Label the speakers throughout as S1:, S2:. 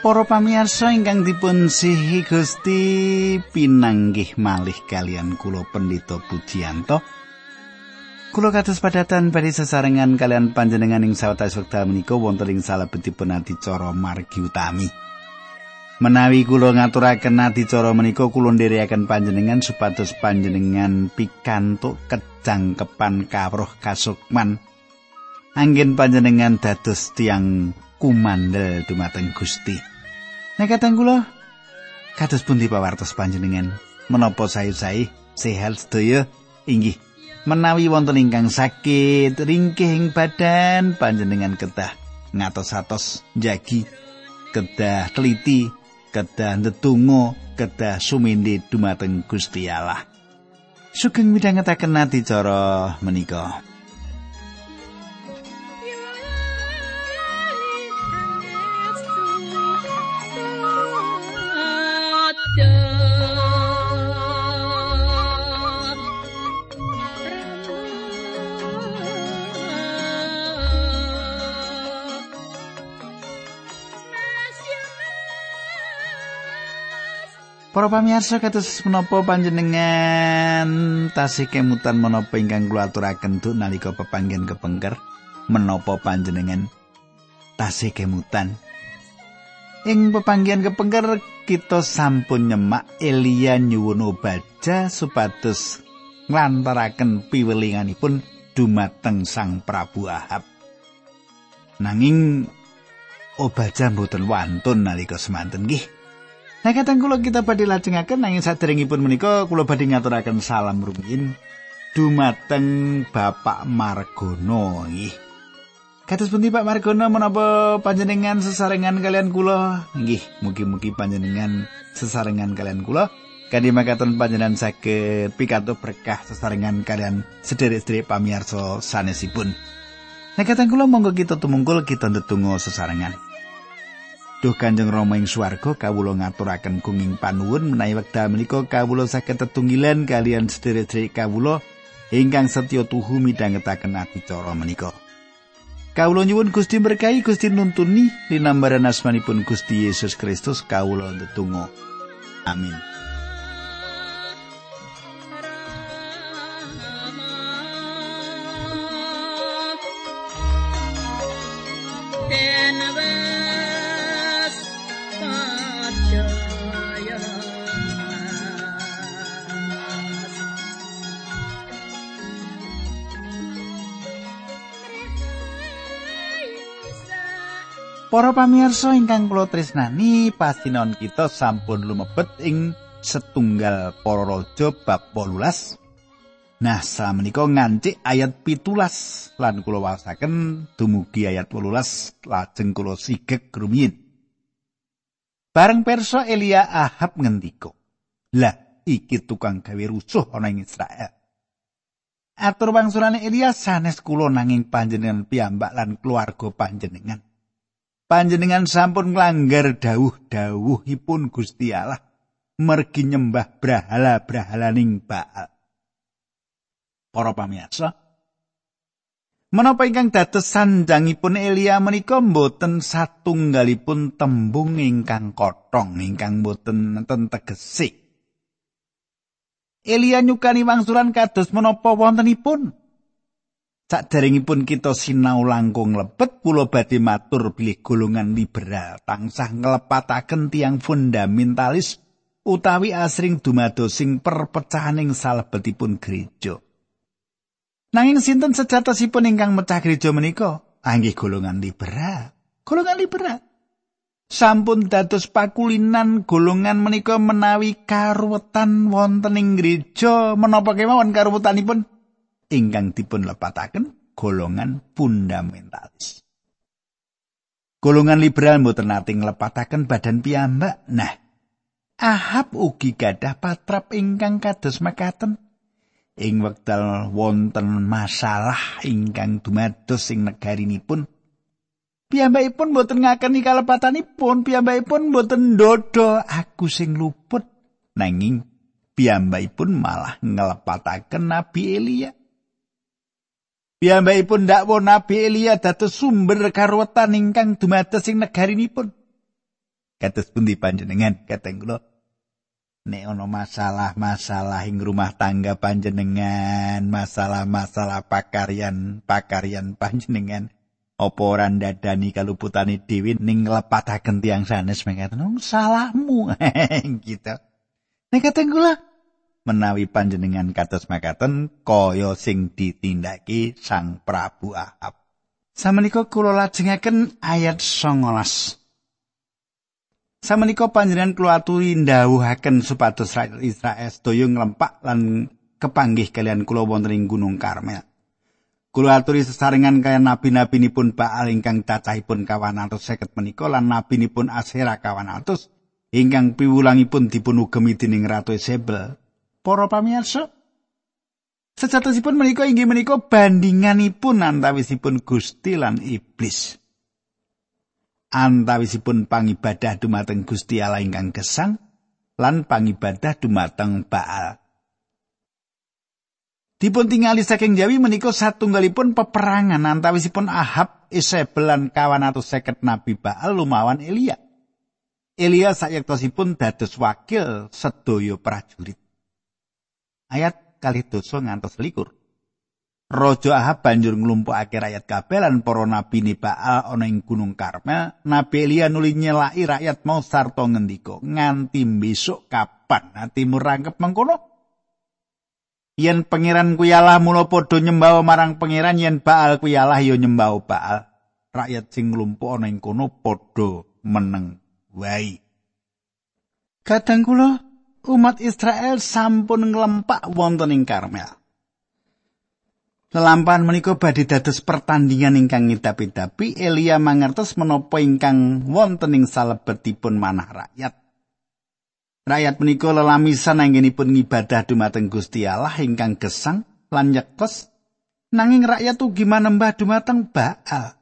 S1: Para pamirsa ingkang dipun sihi Gusti pinanggih malih kalian kula Pendito Pujiyanto. Kula kados padatan badhe sesarengan kalian panjenengan ing sawetawis wekdal menika wonten ing salebetipun adicara margi utami. Menawi kula ngaturaken adicara menika kula nderekaken panjenengan supados panjenengan pikantuk kejangkepan kawruh kasukman. Anggen panjenengan dados tiang kumandel dumateng Gusti. Nekatan kula. Kados pundi pawartos panjenengan? Menapa sayu-sae sehat sedaya. Inggih. Menawi wonten ingkang sakit ringkih ing badan panjenengan kedah ngatos-atos jagi kedah teliti kedah ndedonga kedah sumindi dumateng Gusti Allah. Sugeng midhangetaken ati cara menika Para pamirsa kados menapa panjenengan tasih kemutan menapa ingkang kula aturaken duk nalika pepanggen kepengker menapa panjenengan tasih kemutan Ing pepanggian kepengker kita sampun nyemak Elia nyuwun obaja supados nglantaraken piwelinganipun dumateng Sang Prabu Ahab. Nanging obaja mboten wantun nalika semanten nggih. Nah kadang kula kita badhe lajengaken nanging saderengipun menika kula badhe ngaturaken salam rumiyin dumateng Bapak Margono nggih. Kados pundi Pak Margono menapa panjenengan sesarengan kalian kula? Nggih, mugi-mugi panjenengan sesarengan kalian kula. Kanthi makaten panjenengan saged pikantuk berkah sesarengan kalian sederek-sederek pamirsa sanesipun. Nah kadang kula monggo kita tumungkul kita ndedonga sesarengan. Duh Kanjeng Rama ing swarga kawula ngaturaken gunging panuwun menawi wekdal menika kawula saged tetunggilan kalian sedherek-sedherek kawula ingkang setya tuhu midhangetaken adicara menika. Kawula nyuwun Gusti berkahi Gusti nuntuni linambaran asmanipun Gusti Yesus Kristus kawula ndedonga. Amin. Para pamirsa ingkang kula tresnani, pasinon kita sampun lumebet ing setunggal para raja bab 18. Nah, samenika ngancik ayat pitulas lan kula wasaken dumugi ayat 18 lajeng kula sigek rumiyin. Bareng perso Elia Ahab ngendika, "Lah, iki tukang gawe rusuh ana ing Israel." Atur wangsulane Elia sanes kula nanging panjenengan piyambak lan keluarga panjenengan. Panjenengan sampun nglanggar dawuh-dawuhipun Gusti Allah mergi nyembah brahala-brahalaning Baal. Para pamirsa, menapa ingkang dados sanjangipun Elia menika mboten satunggalipun tembung ingkang kotong ingkang mboten nenten tegesik. Elia nyukani wangsulan kados menapa wontenipun? Saderengipun kita sinau langkung lebet kula badhe matur bilih golongan liberal tansah nglepataken tiang fundamentalis utawi asring dumadosing perpecahaning salebetipun gereja. Nanging sinten sejatosipun ingkang mecah gereja menika? Anggih golongan liberal. Golongan liberal. Sampun dados pakulinan golongan menika menawi karuwetan wonten ing gereja menapa kemawon karuwetanipun ingkang dipun lepataken golongan fundamentalis. Golongan liberal mboten nate nglepataken badan piyambak. Nah, Ahab ugi gadah patrap ingkang kados mekaten. Ing wekdal wonten masalah ingkang dumados ing negarinipun, piyambakipun mboten ngakeni kalepatanipun, piyambakipun mboten ndodo aku sing luput. Nanging piyambakipun malah nglepataken Nabi Elia. Piyambakipun dakwa Nabi Elia dados sumber karuwetan ingkang dumados ing negarinipun. Kados pundi panjenengan kateng kula? Nek ana masalah-masalah ing rumah tangga panjenengan, masalah-masalah pakaryan, pakaryan panjenengan, apa ora ndadani kaluputane dhewe ning nglepataken tiyang sanes mengatakan, oh, "Salahmu." gitu. Nek kateng kula menawi panjenengan kados makaten kaya sing ditindaki Sang Prabu Ahab. Samenika kula lajengaken ayat 19. Samenika panjenengan kula aturi ndhawuhaken supados rakyat Israel sedaya nglempak lan kepanggih kalian kula wonten ing Gunung Karmel. Kula aturi sesarengan kaya nabi-nabinipun Baal ingkang cacahipun kawan atus seket menika lan nabinipun Asera kawan atus ingkang piwulangipun dipun ugemi dening Ratu Isabel. Para pamirsa, sejatosipun menika inggih menika bandinganipun antawisipun Gusti lan iblis. antawisipun pangibadah dumateng Gusti Allah ingkang gesang lan pangibadah dumateng Baal. Dipun tingali saking Jawi menika satunggalipun peperangan antawisipun Ahab, Isabel lan kawan atau seket Nabi Baal lumawan Elia. Elia sayektosipun dados wakil sedoyo prajurit. Ayat kali dosa ngantos likur. Raja Ahab banjur nglumpukake rakyat kabeh lan para nabi Baal ana ing Gunung Karmel. Nabi Elia nuli nyelaki rakyat mau sarta ngendika, "Nganti besok kapan atimu rangkep mengkono?" Yen pangeran kuyalah mula padha nyembah marang pangeran yen Baal kuyalah ya nyembah Baal. Rakyat sing nglumpuk ana ing kono padha meneng wae. Kadang kula umat Israel sampun nglempak wonten ing Karmel. Lelampahan menika badhe dados pertandingan ingkang ngidapi-dapi Elia mangertos menapa ingkang wonten ing salebetipun manah rakyat. Rakyat menika lelamisan anggenipun ngibadah dumateng Gusti Allah ingkang gesang lan nyektos nanging rakyat ugi manembah dumateng Baal.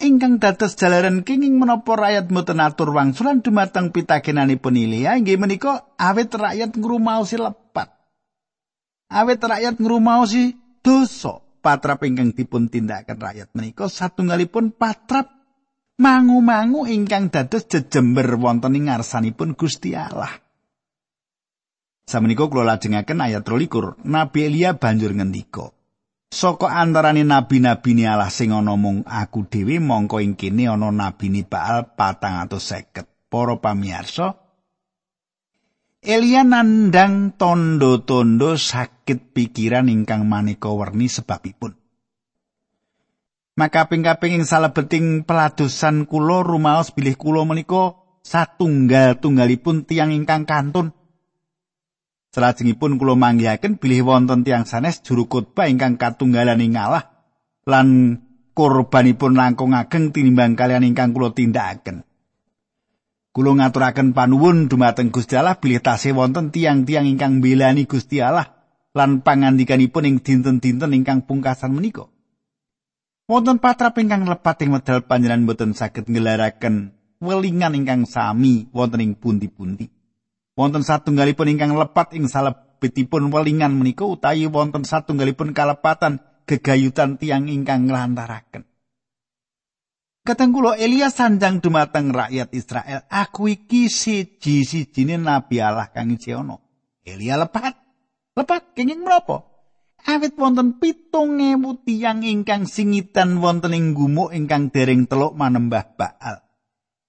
S1: Ingkang dados jalaran kenging menapa rakyat mboten atur wangsulan dumateng pitakenanipun Elia inggih menika awet rakyat ngrumaosi lepat. Awet rakyat ngrumaosi dosa patrap ingkang dipun tindakaken rakyat menika satunggalipun patrap mangu-mangu ingkang dados jejember wonten ing ngarsanipun Gusti Allah. Samenika kula lajengaken ayat 23. Nabi Elia banjur ngendika, "Saka antaraning nabi-nabi Allah sing ana mung aku dhewe mongko ing kene ana nabi Baal 450. Para pamirsa, Elia nandang tondo-tondo sakit pikiran ingkang maneka werni sebabipun. Maka ping-kaping ing salebeting peladosan kula rumaos bilih kula menika satunggal-tunggalipun tiang ingkang kantun. Salajengipun kula manggihaken bilih wonten tiang sanes juru khotbah ingkang katunggalan ing Allah lan korbanipun langkung ageng tinimbang kalian ingkang kula tindakaken. Kulo ngaturaken panuwun dumateng Gusti Allah bilih tasih wonten tiang-tiang ingkang mbelani Gusti Allah lan pangandikanipun ing dinten-dinten ingkang pungkasan menika. Wonten patrap ingkang lepat ing medal panjenengan boten saged ngelaraken welingan ingkang sami wonten ing pundi-pundi. Wonten satunggalipun ingkang lepat ing salebetipun welingan menika utawi wonten satunggalipun kalepatan gegayutan tiang ingkang nglantaraken. Kateng kula Elia sanjang dumateng rakyat Israel, aku iki siji-sijine nabi Allah kang isih ana. Elia lepat. Lepat kenging menapa? Awit wonten pitung ewu tiyang ingkang singitan wonten ing gumuk ingkang dereng teluk manembah Baal.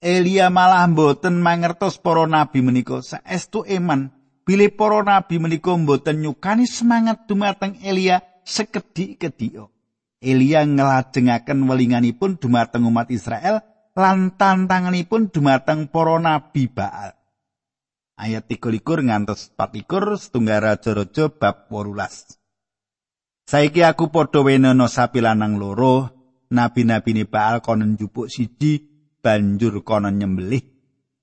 S1: Elia malah mboten mangertos para nabi menika saestu eman bilih para nabi menika mboten nyukani semangat dumateng Elia sekedhik-kedhik. Elia nglajengaken welinganipun dumateng umat Israel lan tantanganipun dumateng para nabi Baal. Ayat 13 ngantos 24 setunggal raja-raja bab 18. Saiki aku padha wenana sapi lanang loro, nabi-nabi Baal konon njupuk siji banjur konon nyembelih.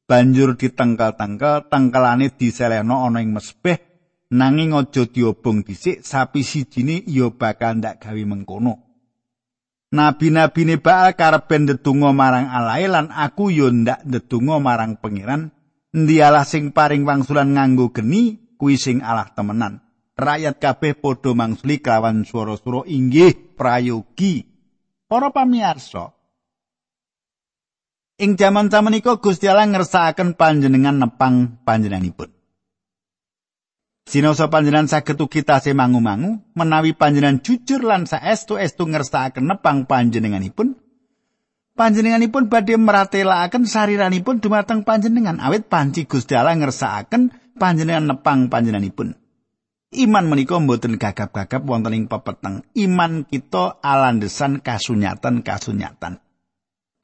S1: Banjur ditengkel-tengkel, tengkelane diselehno ana ing mesbeh nanging aja diobong dhisik sapi sijine ya bakal ndak gawe mengkono. Nabi-nabi ne Baal karepen ndedonga marang Allah lan aku yo ndak ndedonga marang pangeran. Ndialah sing paring wangsulan nganggo geni kuwi sing Allah temenan. Rakyat kabeh padha mangsuli kawan swara-swara inggih prayogi. Para pamirsa, Ing jaman samenika Gusti Allah ngersakaken panjenengan nepang panjenenganipun. Sinoso panjenengan saged ugi tasih mangu-mangu menawi panjenengan jujur lan saestu-estu ngersakaken nepang panjenenganipun. Panjenenganipun badhe meratelaken sariranipun dumateng panjenengan awit panci Gusti Allah ngersakaken panjenengan nepang panjenenganipun. Iman menika mboten gagap-gagap wonten ing pepeteng. Iman kita alandesan kasunyatan-kasunyatan.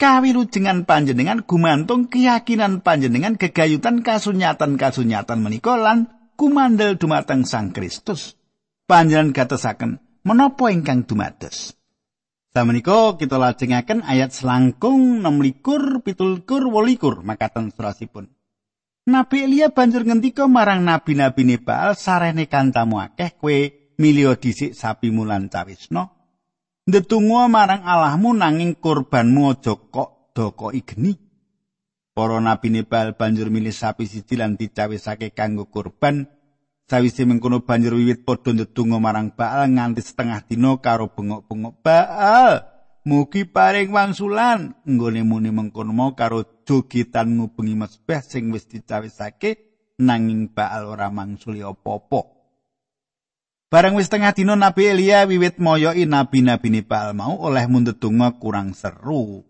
S1: Kawilujengan panjenengan gumantung keyakinan panjenengan gegayutan kasunyatan-kasunyatan menika lan kumandel dumateng Sang Kristus. Panjenengan gatesaken menapa ingkang dumados. Samenika kita lajengaken ayat selangkung 6 pitulkur wolikur makaten surasipun. Nabi Elia banjur ngendika marang nabi-nabi Nebal sarene kantamu akeh kowe milio dhisik sapi mulan cawisna ndedonga marang Allahmu nanging kurbanmu aja kok doko igeni. Para nabi Nebal banjur milih sapi siji lan dicawisake kanggo kurban. Sawise mengkono banjur wiwit padha ndedonga marang Baal nganti setengah dina karo bengok-bengok Baal. Mugi paring wangsulan nggone muni mengkono mau karo jogitan ngubengi mesbah sing wis dicawisake nanging Baal ora mangsuli apa-apa. Bareng wis tengah dina Nabi Elia wiwit moyoi nabi-nabi Baal mau oleh mundut kurang seru.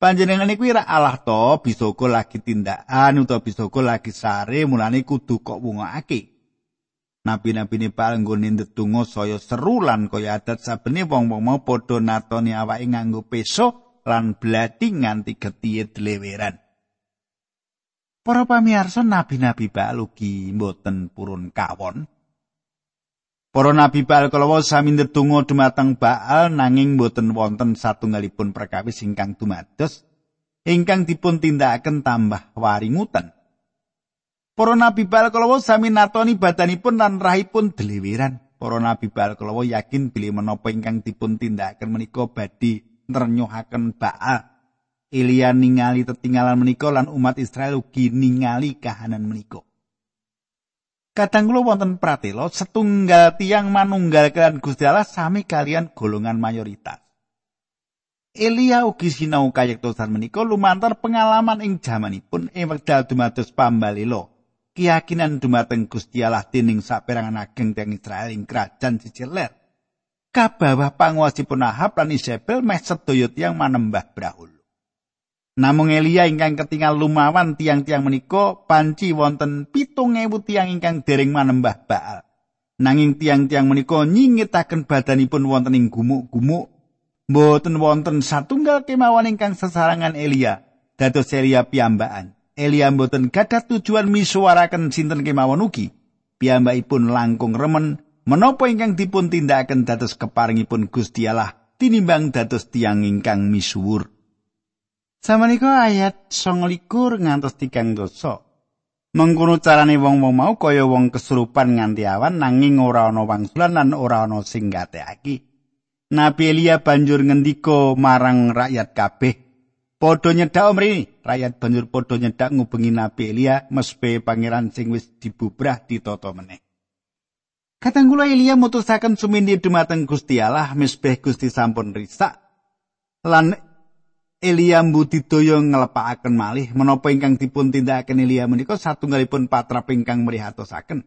S1: Panjenengan iku ira Allah to bisa lagi tindakan utawa bisa lagi sare mulane kudu kok wungokake. Nabi-nabi Baal nggone ndedonga saya seru lan kaya adat sabene wong-wong mau padha natoni awake nganggo peso lan blati nganti getihe dleweran. Para pamirsa nabi-nabi Baal ugi mboten purun kawon. Para nabi Baal kalawa sami ndedonga dumateng Baal nanging boten wonten satunggalipun perkawis ingkang dumados ingkang dipun tindakaken tambah waringutan. Para nabi Baal kalawa sami natoni badanipun lan rahipun deliwiran. Para nabi Baal kalawa yakin bilih menapa ingkang dipun tindakaken menika badhe nernyohaken Baal. Elia ningali tetinggalan menika lan umat Israel ugi ningali kahanan menika. Kadang kula wonten pratela setunggal tiang manunggal kalian Gusti Allah sami kalian golongan mayoritas. Elia ugi sinau kayektosan menika lumantar pengalaman ing jamanipun ing wekdal dumados. Keyakinan dumateng Gusti Allah dening saperangan ageng teng Israel ing kerajaan Siciler. Kabawah panguwasipun Ahab lan Isabel meh sedaya tiyang manembah Braul. Namung Elia ingkang ketinggal lumawan tiang-tiang menika panci wonten pitung ewu tiang ingkang dereng manembah Baal. Nanging tiang-tiang menika nyingitaken badanipun wonten ing gumuk-gumuk. Mboten wonten satunggal kemawon ingkang sesarangan Elia. Dados Elia piyambakan. Elia mboten gadah tujuan misuwaraken sinten kemawon ugi. Piyambakipun langkung remen menapa ingkang dipun tindakaken dados keparingipun Gusti Allah tinimbang dados tiang ingkang misuwur. Samanika ayat 29 ngantos 3 dosa. Mengkono carane wong-wong mau kaya wong kesurupan nganti awan nanging ora ana wangsulan lan ora ana sing gateaki. Nabi Elia banjur ngendika marang rakyat kabeh, padha nyedak mrene. Rakyat banjur padha nyedak ngubengi Nabi Elia mespe pangeran sing wis dibubrah ditata meneh. Kadang kula Elia mutusaken sumindi dumateng Gusti Allah mesbeh Gusti sampun risak lan Elia mbudidaya nglepakaken malih menapa ingkang dipun tindakaken Elia menika satunggalipun patrap ingkang mrihatosaken.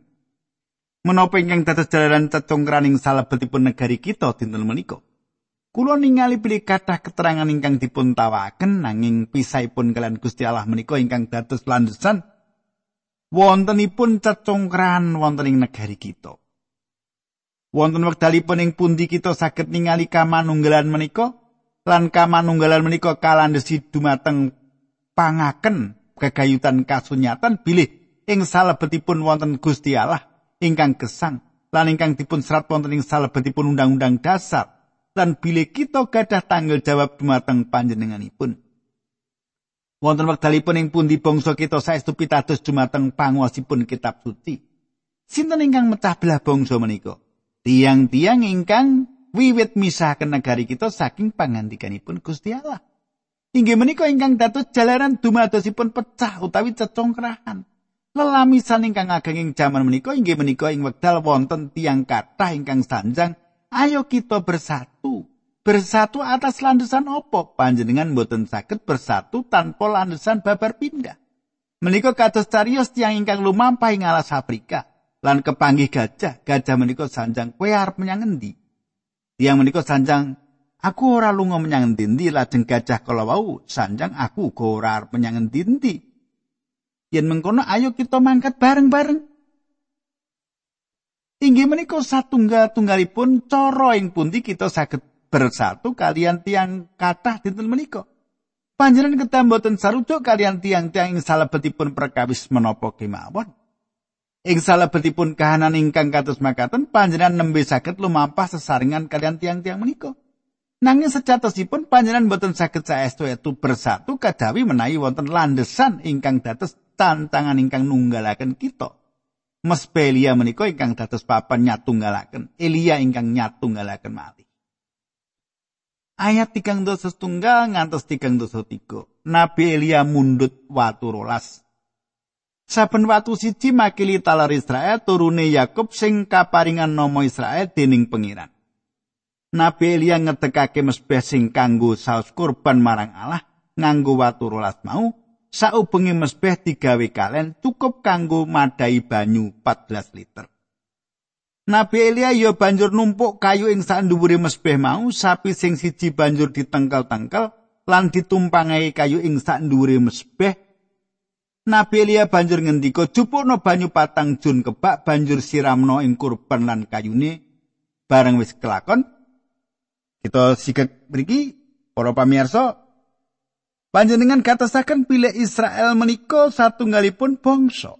S1: Menapa ingkang dados jalaran cecongkraning salebetipun negari kita dinten menika. Kula ningali pilih kathah keterangan ingkang dipun tawaken nanging pisahipun kalian Gusti Allah menika ingkang dados landesan wontenipun cecongkran wonten ing negari kita. Wonten wekdalipun ing pundi kita saged ningali kamanunggalan menika? Lan kamanunggalan menika kalandhesi dumateng pangaken kegayutan kasunyatan bilih ing salebetipun wonten Gusti Allah ingkang gesang lan ingkang dipun serat wonten ing salebetipun undang-undang dasar lan bilih kita gadah tanggung jawab dumateng panjenenganipun. Wonten wektalipun ing pundi bangsa kita saestu pitados dumateng panguwasipun kitab suci. Sinten ingkang mecah belah bangsa menika? Tiang-tiang ingkang wiwit misahaken negari kita saking pangandikanipun Gusti Allah. Inggih menika ingkang dados jalaran dumadosipun pecah utawi cecongkrahan. Lelamisan ingkang ageng ing jaman menika inggih menika ing wekdal wonten tiang kathah ingkang sanjang, ayo kita bersatu. Bersatu atas landasan opo panjenengan boten saged bersatu tanpa landasan babar pindah. Menika kados carios tiang ingkang lumampah ing alas Afrika. Lan kepanggih gajah gajah menika sanjang kowe arep menyang tiang menika sanjang aku ora lunga menyang endi lajeng gajah kala wau sanjang aku uga ora arep menyang endi yen mengkono ayo kita mangkat bareng-bareng Inggih menika satunggal-tunggalipun cara ing pundi kita saged bersatu kalian tiang kathah dinten menika. Panjenengan kedah mboten sarujuk kalian tiang-tiang ing salebetipun perkawis menapa kemawon. Ing salebetipun kahanan ingkang kados makaten panjenengan nembe saged lumampah sesaringan kalian tiang-tiang menika. Nanging sejatosipun panjenengan mboten saged saestu itu bersatu kadawi menawi wonten landesan ingkang dados tantangan ingkang nunggalaken kita. Mespelia menika ingkang dados papan nyatunggalaken, Elia ingkang nyatunggalaken malih. ayat tigang dosa setunggal ngantos tigang dosa tiga. Nabi Elia mundut watu rolas. Saben watu siji makili talar Israel turune Yakub sing kaparingan nama Israel dening pengiran. Nabi Elia ngetekake mesbeh sing kanggo saus kurban marang Allah nganggo watu rolas mau saubengi mesbeh digawe kalen cukup kanggo madai banyu 14 liter. Nabi Elia ya banjur numpuk kayu ing sandhuwure mesbeh mau, sapi sing siji banjur ditengkel-tengkel lan ditumpangai kayu ing sandhuwure mesbeh. Nabi Elia banjur ngendika, "Jupukno banyu patang jun kebak banjur siramno ing kurban lan kayune." Bareng wis kelakon, kita siket mriki para pamirsa panjenengan katasaken pilih Israel menika satunggalipun bangsa.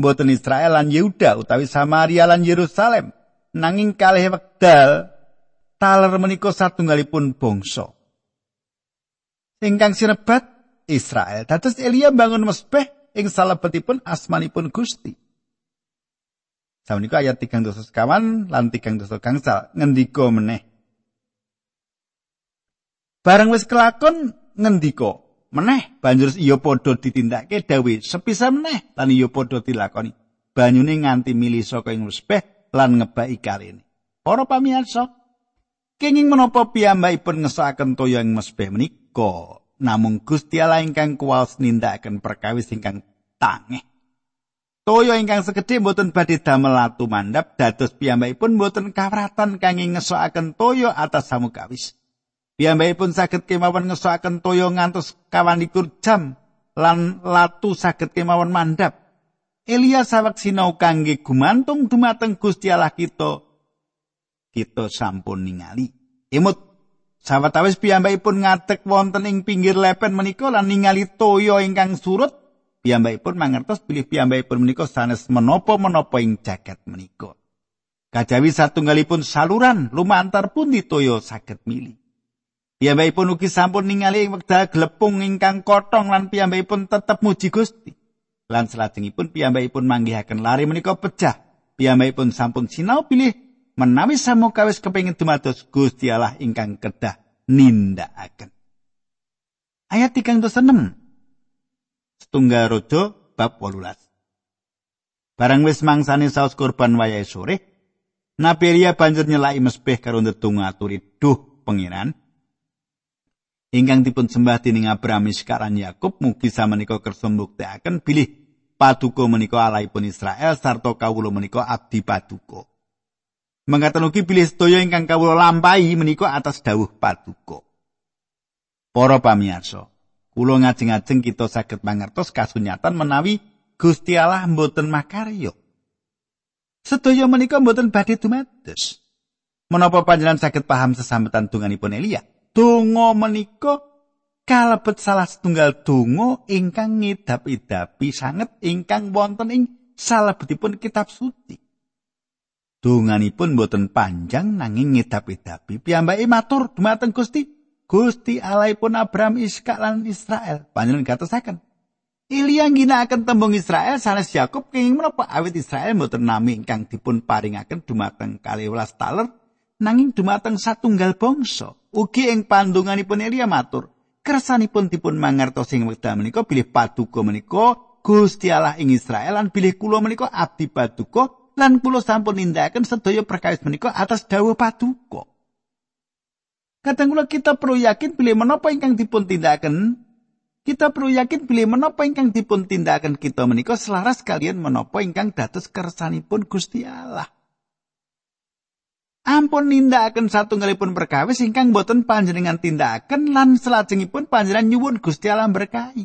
S1: mboten Israel lan Yehuda utawi Samaria lan Yerusalem nanging kalih wekdal taler menika satunggalipun bangsa ingkang sinebat Israel. Dados Elia bangun mesbeh ing salebetipun asmanipun Gusti. Sawenika ayat 3 dosa sekawan lan 3 dosa gangsal. Ngendika meneh? Bareng wis kelakon ngendika meneh? Banjur iya padha ditindakake dawe sepisa meneh? Lan iya padha dilakoni. Banyune nganti mili saka ing mesbeh lan ngebaki karene. Para pamirsa kenging menapa piyambakipun ngesakaken toya ing mesbeh menika namung Gusti Allah ingkang kuwas nindakaken perkawis ingkang tangeh toya ingkang segede mboten badhe damel latu mandhap dados piyambakipun mboten kawratan kangge ngesakaken toya atas samukawis Piyambakipun saged kemawon ngesokaken toya ngantos kawanikur jam lan latu saged kemawon mandhap. Elia sawek sinau kangge gumantung dumateng Gusti Allah kita. Kita sampun ningali. Imut sawetawis piyambakipun ngadeg wonten ing pinggir lepen menika lan ningali toya ingkang surut. Piyambakipun mangertos bilih piyambakipun menika sanes menapa-menapa ing jagat menika. Kajawi satunggalipun saluran lumantar pundi toya saged milih. Piyambakipun ugi sampun ningali ing wekdal glepung ingkang kotong lan piyambakipun tetep muji Gusti. Lan salajengipun piyambakipun manggihaken lari menika pecah. Piyambakipun sampun sinau pilih menawi samukawis kepengin dumados Gusti Allah ingkang kedah nindakaken. Ayat 36. Setunggal Raja bab 18. Barang wis mangsane saus kurban wayahe sore, Nabi Elia banjur nyelaki mesbeh karo ndedonga aturi, "Duh, pangeran, ingkang dipun sembah dening Abraham Iskaran Yakub mugi samenika kersa mbuktekaken bilih paduka menika alaipun Israel sarta kawula menika abdi paduka. Mangkaten ugi bilih sedaya ingkang kawula lampahi menika atas dawuh paduka. Para pamirsa, kula ngajeng-ajeng kita saged mangertos kasunyatan menawi Gusti Allah mboten makarya. Sedaya menika mboten badhe dumados. Menapa panjenengan saged paham sesambetan donganipun Elia? donga menika kalebet salah setunggal donga ingkang ngidap-idapi sanget ingkang wonten ing salebetipun kitab suci. Donganipun boten panjang nanging ngidap-idapi piyambake matur. Dumateng Gusti, Gusti Allahipun Abraham, Iskak lan Israel. Panjenengan katasaken, Ilya ngginakaken tembung Israel sanes Yakub kenging menapa? Awit Israel mboten nami ingkang dipun paringaken dumateng 12 taler nanging dumateng satunggal bangsa. Ugi ing pandunganipun Elia matur, kersanipun dipun mangertos ing wekdal menika bilih paduka menika Gusti Allah ing Israel lan bilih kula menika abdi paduka lan kula sampun nindakaken sedaya perkawis menika atas dawuh paduka. Kadang kula kita perlu yakin bilih menapa ingkang dipun tindakaken kita perlu yakin bilih menapa ingkang dipun tindakaken kita menika selaras kalian menapa ingkang dados kersanipun Gusti Allah. Ampun nindakaken satunggalipun perkawis ingkang boten panjenengan tindakaken lan selajengipun panjenengan nyuwun Gusti Allah berkahi.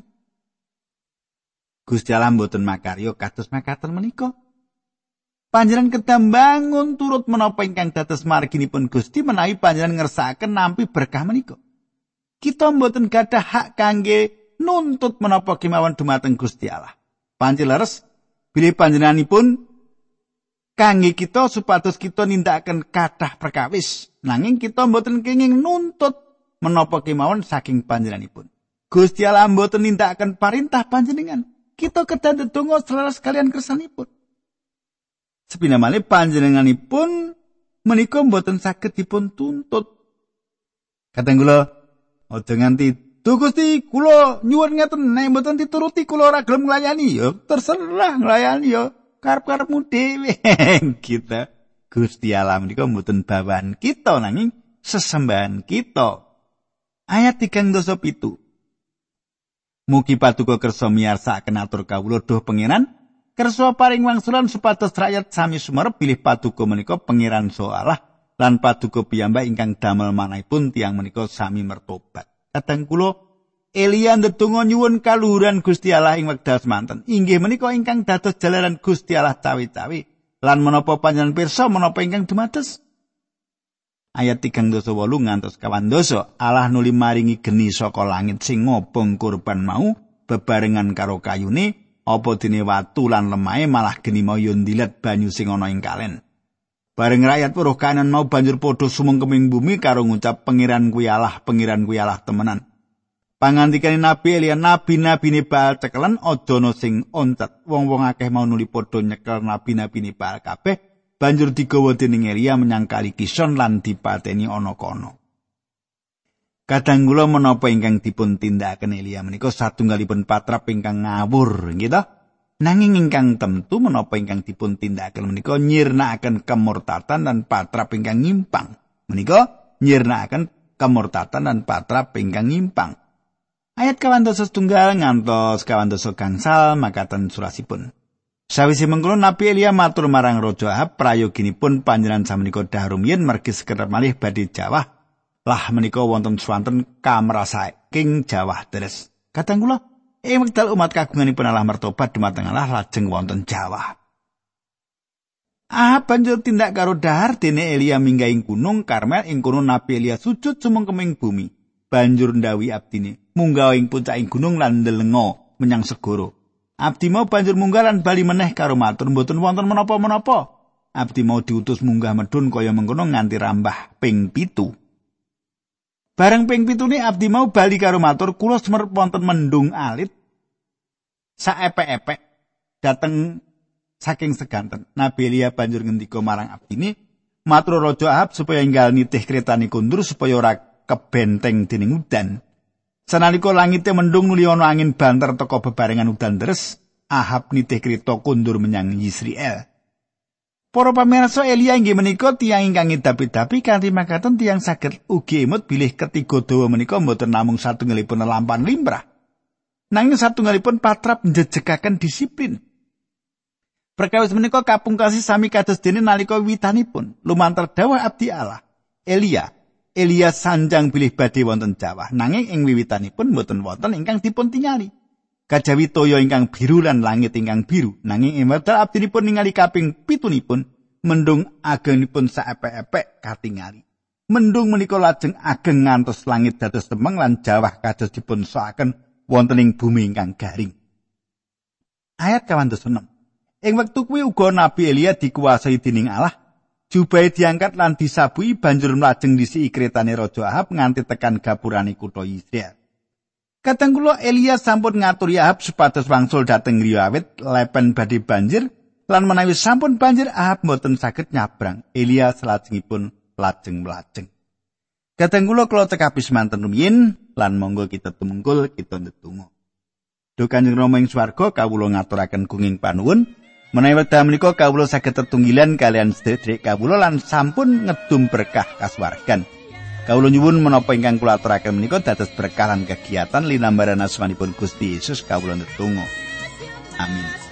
S1: Gusti Allah boten makaryo kados makaten menika. Panjenengan kedam bangun turut menapa ingkang dados marginipun Gusti menawi panjenengan ngersakaken nampi berkah menika. Kita mboten gadah hak kangge nuntut menapa kemawon dumateng Gusti Allah. Panjenengan bilih panjenenganipun kangge kita supados kita nindakaken kathah perkawis. Nanging kita mboten kenging nuntut menapa kemawon saking panjenenganipun. Gusti Allah mboten nindakaken parintah panjenengan. Kita kedah ndedonga selaras kalian kersanipun. Sepina malih panjenenganipun menika mboten saged dipun tuntut. Kadang kula aja nganti Duh Gusti, kula nyuwun ngeten nek mboten dituruti kula ora gelem nglayani ya terserah nglayani ya karep-karepmu dhewe. kita Gusti Allah menika mboten bawahan kita nanging sesembahan kita. Ayat 3 dosa pitu. Mugi patuko kersa miyarsakaken atur kawula duh pangeran kersa paring wangsulan supados rakyat sami sumerep pilih paduka menika pangeran soalah lan paduka piyambak ingkang damel manahipun tiang menika sami mertobat. Kadang kula Elia ndedonga nyuwun kaluhuran Gusti Allah ing wekdal semanten. Inggih menika ingkang dados jalaran Gusti Allah cawi-cawi. Lan menapa panjenengan pirsa menapa ingkang dumados? Ayat 3 dosa 8 ngantos kawan dosa. Allah nuli maringi geni saka langit sing ngobong kurban mau bebarengan karo kayune apa dene watu lan lemahe malah geni moyo ndilet banyu sing ana ing kalen. Bareng rakyat weruh kanan mau banjur padha sumengkeming bumi karo ngucap pengiran kuwi Allah, pengiran kuwi Allah temenan. Pangandikane Nabi Elia nabi-nabi ne Baal cekelen adono sing ontet. Wong-wong akeh mau nuli padha nyekel nabi-nabi ne Baal kabeh banjur digawa dening Elia menyang kali Kison lan dipateni ana kono. Kadang kula menapa ingkang dipun tindakaken Elia menika satunggalipun patrap ingkang ngawur, gitu. Nanging ingkang tentu menapa ingkang dipun tindakaken menika nyirnakaken kemurtatan dan patrap ingkang nyimpang. Menika nyirnakaken kemurtatan dan patrap ingkang nyimpang. Ayat kawan dosa setunggal ngantos kawan dosa gangsal makatan surasipun. Sawise mengkono Nabi Elia matur marang Raja Ahab prayoginipun panjenengan samenika dahrum yen mergi sekedar malih badhe jawah lah menika wonten swanten kamrasaking Jawa deres. Kadang kula ing wekdal umat kagunganipun Allah mertobat dumateng Allah lajeng wonten Jawa. Ah banjur tindak karo dahar dene Elia minggahing gunung Karmel ing kono Nabi Elia sujud sumengkeming bumi. Banjur ndawi abdine munggah ing puncaking gunung lan ndelenga menyang segoro. Abdi mau banjur munggah lan bali meneh karo matur mboten wonten menapa-menapa. Abdi mau diutus munggah medun kaya mengkono nganti rambah ping pitu. Bareng ping pitune abdi mau bali karo matur kula semer wonten mendung alit saepek-epek dateng saking seganten. Nabi Elia banjur ngendika marang abdine matur raja Ahab supaya enggal nitih kretane kundur supaya ora kebenteng dening udan. Sanalika langite mendung nuli angin banter teka bebarengan udan deres, Ahab nitih kreta kundur menyang Yisrael. Para pamirsa Elia inggih menika tiyang ingkang ngidapi-dapi kanthi makaten tiyang saged ugi emut bilih ketiga dawa menika mboten namung satunggalipun lampan limrah. Nanging satunggalipun patrap njejekaken disiplin. Perkawis menika kapungkasi sami kados dene nalika wiwitanipun lumantar dawuh abdi Allah. Elia, Elia sanjang bilih badhe wonten Jawa, nanging ing wiwitanipun mboten wonten ingkang dipun tingali. Kajawi toya ingkang biru lan langit ingkang biru. Nanging emerda abdinipun ningali kaping pitunipun mendung agengipun saepek-epek katingali. Mendung menika lajeng ageng ngantos langit dados temeng lan jawah kados dipun soaken wonten ing bumi ingkang garing. Ayat 26 ing wektu kuwi uga nabi Elia dikuasai dening Allah Jubai diangkat lan disabui banjur mlajeng disi ikretane Raja Ahab nganti tekan gapurane kutha Israel. Kadang kula Elia sampun ngatur Ahab supados wangsul dhateng griya awit lepen badhe banjir lan menawi sampun banjir Ahab mboten saged nyabrang. Elia salajengipun lajeng mlajeng. Kadang kula kula tekapi semanten rumiyin lan monggo kita tumungkul kita ndedonga. Duh Kanjeng Rama ing swarga kawula ngaturaken gunging panuwun menawi wekdal menika kawula saged tetunggilan kalian sedherek kawula lan sampun ngedum berkah kasuwargan. Kawula nyuwun menapa ingkang kula aturaken menika dados berkah lan kegiatan linambaran asmanipun Gusti Yesus kawula netunggal. Amin.